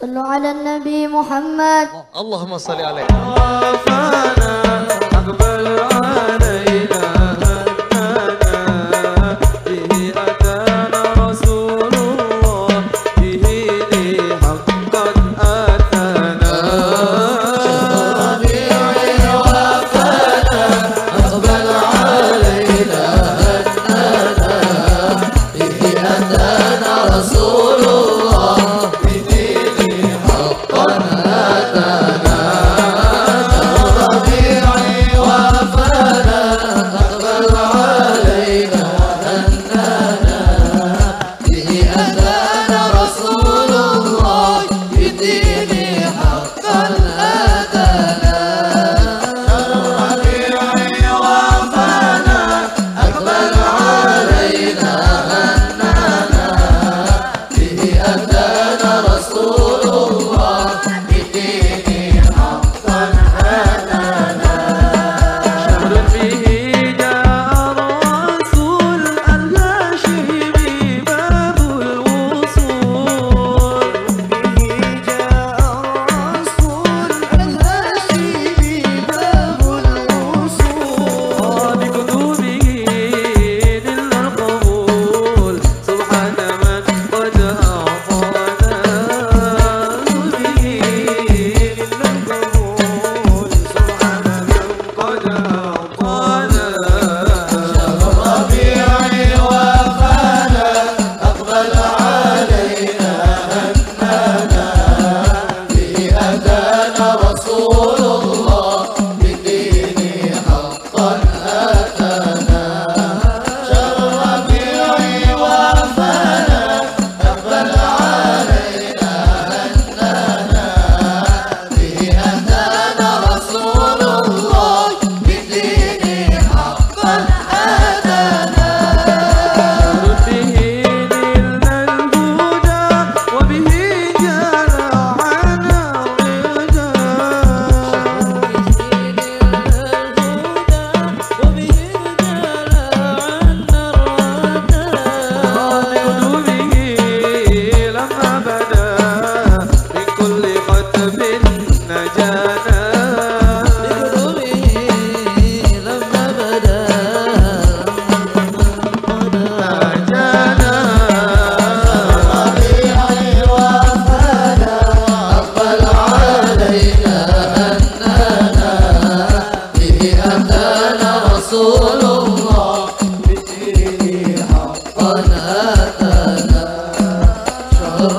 صلوا على النبي محمد. اللهم صل عليه.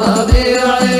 ربيع